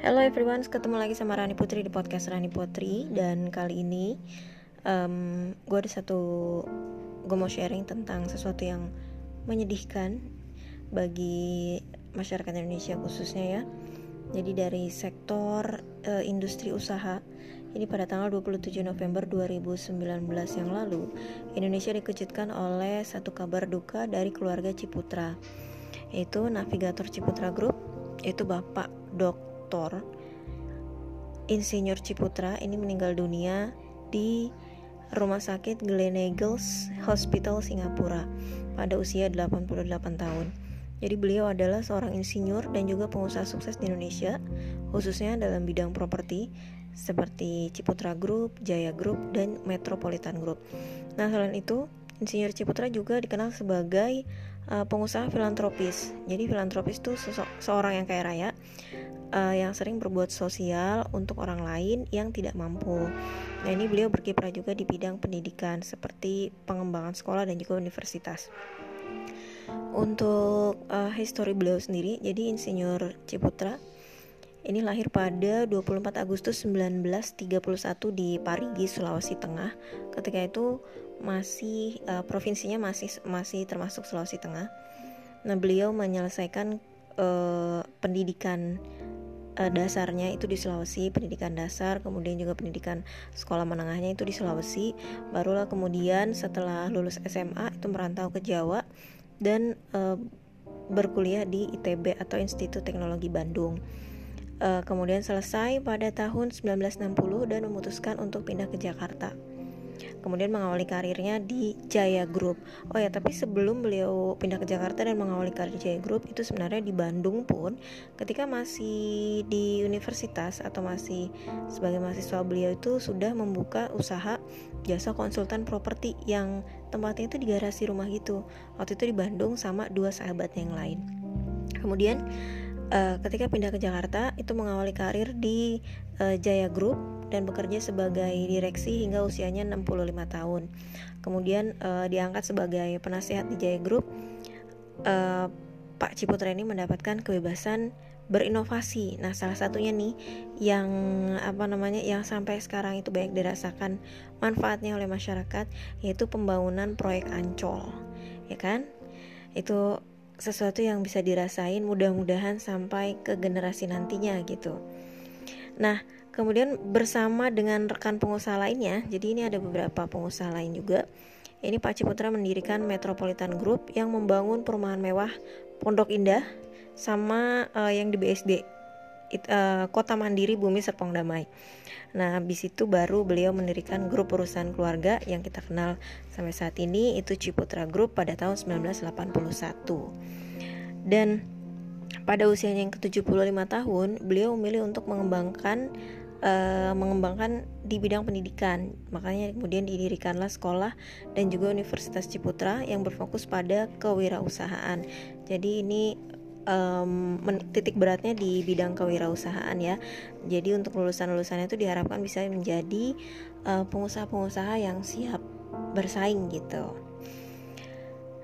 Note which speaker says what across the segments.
Speaker 1: Hello everyone, ketemu lagi sama Rani Putri di podcast Rani Putri. Dan kali ini um, gue ada satu Gue mau sharing tentang sesuatu yang menyedihkan Bagi masyarakat Indonesia khususnya ya. Jadi dari sektor uh, industri usaha. Ini pada tanggal 27 November 2019 yang lalu Indonesia dikejutkan oleh satu kabar duka dari keluarga Ciputra. Yaitu Navigator Ciputra Group Yaitu Bapak Dok Dr. Insinyur Ciputra ini meninggal dunia di Rumah Sakit Gleneagles Hospital Singapura pada usia 88 tahun. Jadi beliau adalah seorang insinyur dan juga pengusaha sukses di Indonesia, khususnya dalam bidang properti seperti Ciputra Group, Jaya Group, dan Metropolitan Group. Nah, selain itu, Insinyur Ciputra juga dikenal sebagai uh, pengusaha filantropis. Jadi filantropis itu seorang yang kaya raya uh, yang sering berbuat sosial untuk orang lain yang tidak mampu. Nah, ini beliau berkiprah juga di bidang pendidikan seperti pengembangan sekolah dan juga universitas. Untuk uh, histori beliau sendiri, jadi Insinyur Ciputra ini lahir pada 24 Agustus 1931 di Parigi, Sulawesi Tengah. Ketika itu masih uh, provinsinya masih masih termasuk Sulawesi Tengah. Nah, beliau menyelesaikan uh, pendidikan uh, dasarnya itu di Sulawesi pendidikan dasar kemudian juga pendidikan sekolah menengahnya itu di Sulawesi. Barulah kemudian setelah lulus SMA itu merantau ke Jawa dan uh, berkuliah di ITB atau Institut Teknologi Bandung. Uh, kemudian selesai pada tahun 1960 dan memutuskan untuk pindah ke Jakarta kemudian mengawali karirnya di Jaya Group. Oh ya, tapi sebelum beliau pindah ke Jakarta dan mengawali karir Jaya Group itu sebenarnya di Bandung pun ketika masih di universitas atau masih sebagai mahasiswa beliau itu sudah membuka usaha jasa konsultan properti yang tempatnya itu di garasi rumah gitu. Waktu itu di Bandung sama dua sahabat yang lain. Kemudian uh, ketika pindah ke Jakarta itu mengawali karir di uh, Jaya Group dan bekerja sebagai direksi hingga usianya 65 tahun. Kemudian uh, diangkat sebagai penasihat di Jaya Group. Uh, Pak Ciputra ini mendapatkan kebebasan berinovasi. Nah, salah satunya nih yang apa namanya yang sampai sekarang itu banyak dirasakan manfaatnya oleh masyarakat yaitu pembangunan proyek Ancol. Ya kan? Itu sesuatu yang bisa dirasain mudah-mudahan sampai ke generasi nantinya gitu. Nah, kemudian bersama dengan rekan pengusaha lainnya, jadi ini ada beberapa pengusaha lain juga. Ini Pak Ciputra mendirikan Metropolitan Group yang membangun perumahan mewah Pondok Indah sama uh, yang di BSD It, uh, Kota Mandiri Bumi Serpong Damai. Nah, habis itu baru beliau mendirikan grup perusahaan keluarga yang kita kenal sampai saat ini itu Ciputra Group pada tahun 1981. Dan pada usianya yang ke-75 tahun, beliau memilih untuk mengembangkan uh, mengembangkan di bidang pendidikan. Makanya kemudian didirikanlah sekolah dan juga Universitas Ciputra yang berfokus pada kewirausahaan. Jadi ini um, titik beratnya di bidang kewirausahaan ya. Jadi untuk lulusan-lulusannya itu diharapkan bisa menjadi pengusaha pengusaha-pengusaha yang siap bersaing gitu.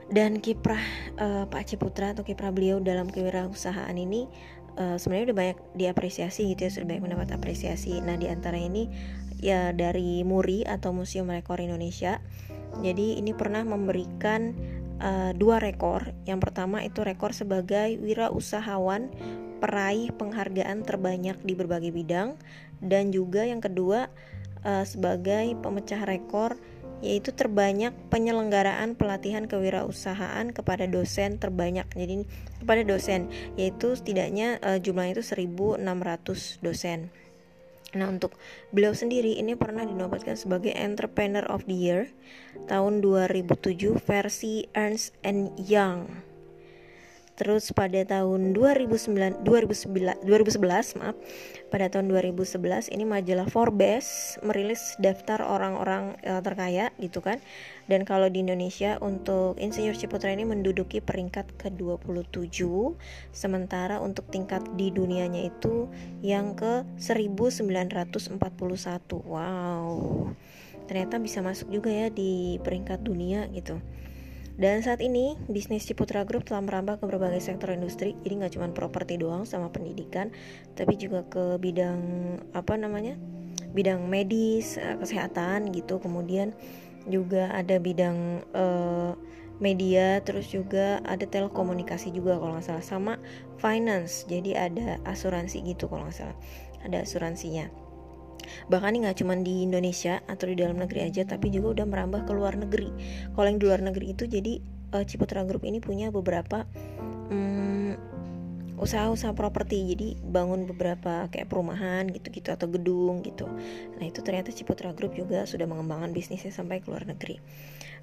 Speaker 1: Dan kiprah uh, Pak Ciputra atau kiprah beliau dalam kewirausahaan ini uh, sebenarnya udah banyak diapresiasi gitu ya sudah banyak mendapat apresiasi. Nah di antara ini ya dari MURI atau Museum Rekor Indonesia. Jadi ini pernah memberikan uh, dua rekor. Yang pertama itu rekor sebagai wirausahawan peraih penghargaan terbanyak di berbagai bidang. Dan juga yang kedua uh, sebagai pemecah rekor yaitu terbanyak penyelenggaraan pelatihan kewirausahaan kepada dosen terbanyak. Jadi kepada dosen yaitu setidaknya uh, jumlahnya itu 1600 dosen. Nah, untuk beliau sendiri ini pernah dinobatkan sebagai Entrepreneur of the Year tahun 2007 versi Ernst and Young. Terus pada tahun 2009, 2011, 2011 maaf, pada tahun 2011 ini majalah Forbes merilis daftar orang-orang uh, terkaya gitu kan. Dan kalau di Indonesia untuk Insinyur Ciputra ini menduduki peringkat ke-27, sementara untuk tingkat di dunianya itu yang ke 1941. Wow. Ternyata bisa masuk juga ya di peringkat dunia gitu. Dan saat ini bisnis Ciputra Group telah merambah ke berbagai sektor industri, jadi nggak cuma properti doang sama pendidikan, tapi juga ke bidang apa namanya, bidang medis, eh, kesehatan gitu. Kemudian juga ada bidang uh, media, terus juga ada telekomunikasi juga kalau nggak salah, sama finance. Jadi ada asuransi gitu kalau nggak salah, ada asuransinya bahkan nggak cuma di Indonesia atau di dalam negeri aja tapi juga udah merambah ke luar negeri. Kalau yang di luar negeri itu jadi uh, Ciputra Group ini punya beberapa usaha-usaha properti. Jadi bangun beberapa kayak perumahan gitu-gitu atau gedung gitu. Nah itu ternyata Ciputra Group juga sudah mengembangkan bisnisnya sampai ke luar negeri.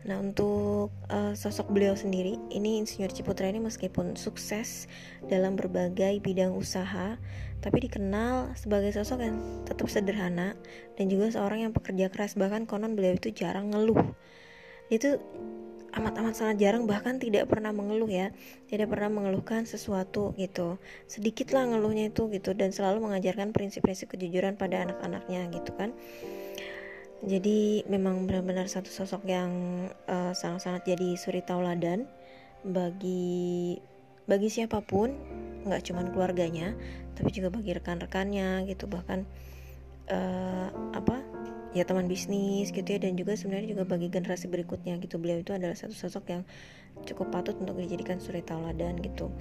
Speaker 1: Nah untuk uh, sosok beliau sendiri ini Insinyur Ciputra ini meskipun sukses dalam berbagai bidang usaha tapi dikenal sebagai sosok yang tetap sederhana dan juga seorang yang pekerja keras. Bahkan konon beliau itu jarang ngeluh. Itu amat-amat sangat jarang bahkan tidak pernah mengeluh ya. Tidak pernah mengeluhkan sesuatu gitu. Sedikit lah ngeluhnya itu gitu dan selalu mengajarkan prinsip-prinsip kejujuran pada anak-anaknya gitu kan. Jadi memang benar-benar satu sosok yang uh, sangat-sangat jadi suri tauladan bagi bagi siapa pun nggak cuma keluarganya tapi juga bagi rekan-rekannya gitu. Bahkan uh, apa ya teman bisnis gitu ya dan juga sebenarnya juga bagi generasi berikutnya gitu. Beliau itu adalah satu sosok yang cukup patut untuk dijadikan suri tauladan gitu.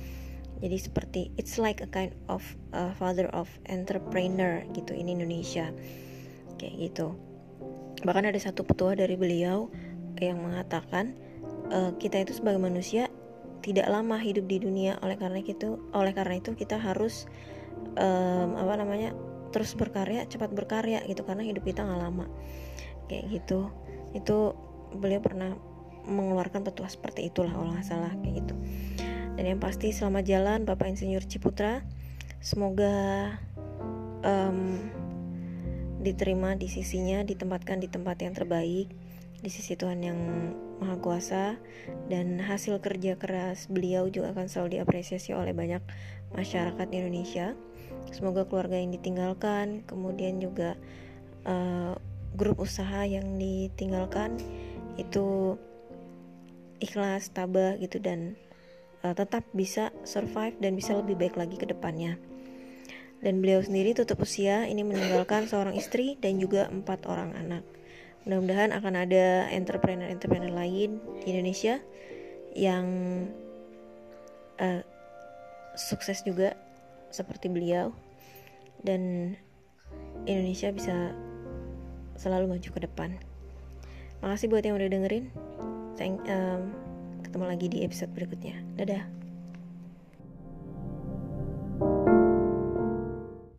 Speaker 1: Jadi seperti it's like a kind of a father of entrepreneur gitu in Indonesia. Kayak gitu. Bahkan ada satu petua dari beliau yang mengatakan e, kita itu sebagai manusia tidak lama hidup di dunia. Oleh karena itu oleh karena itu kita harus um, apa namanya terus berkarya cepat berkarya gitu karena hidup kita nggak lama. Kayak gitu. Itu beliau pernah mengeluarkan petua seperti itulah kalau nggak salah kayak gitu. Dan yang pasti selamat jalan Bapak Insinyur Ciputra. Semoga um, diterima di sisinya ditempatkan di tempat yang terbaik di sisi Tuhan yang Maha Kuasa. Dan hasil kerja keras beliau juga akan selalu diapresiasi oleh banyak masyarakat Indonesia. Semoga keluarga yang ditinggalkan, kemudian juga uh, grup usaha yang ditinggalkan itu ikhlas, tabah gitu dan uh, tetap bisa survive dan bisa lebih baik lagi ke depannya. Dan beliau sendiri tutup usia ini meninggalkan seorang istri dan juga empat orang anak. Mudah-mudahan akan ada entrepreneur-entrepreneur lain di Indonesia yang uh, sukses juga seperti beliau dan Indonesia bisa selalu maju ke depan. Makasih buat yang udah dengerin. Thank, um, ketemu lagi di episode berikutnya. Dadah.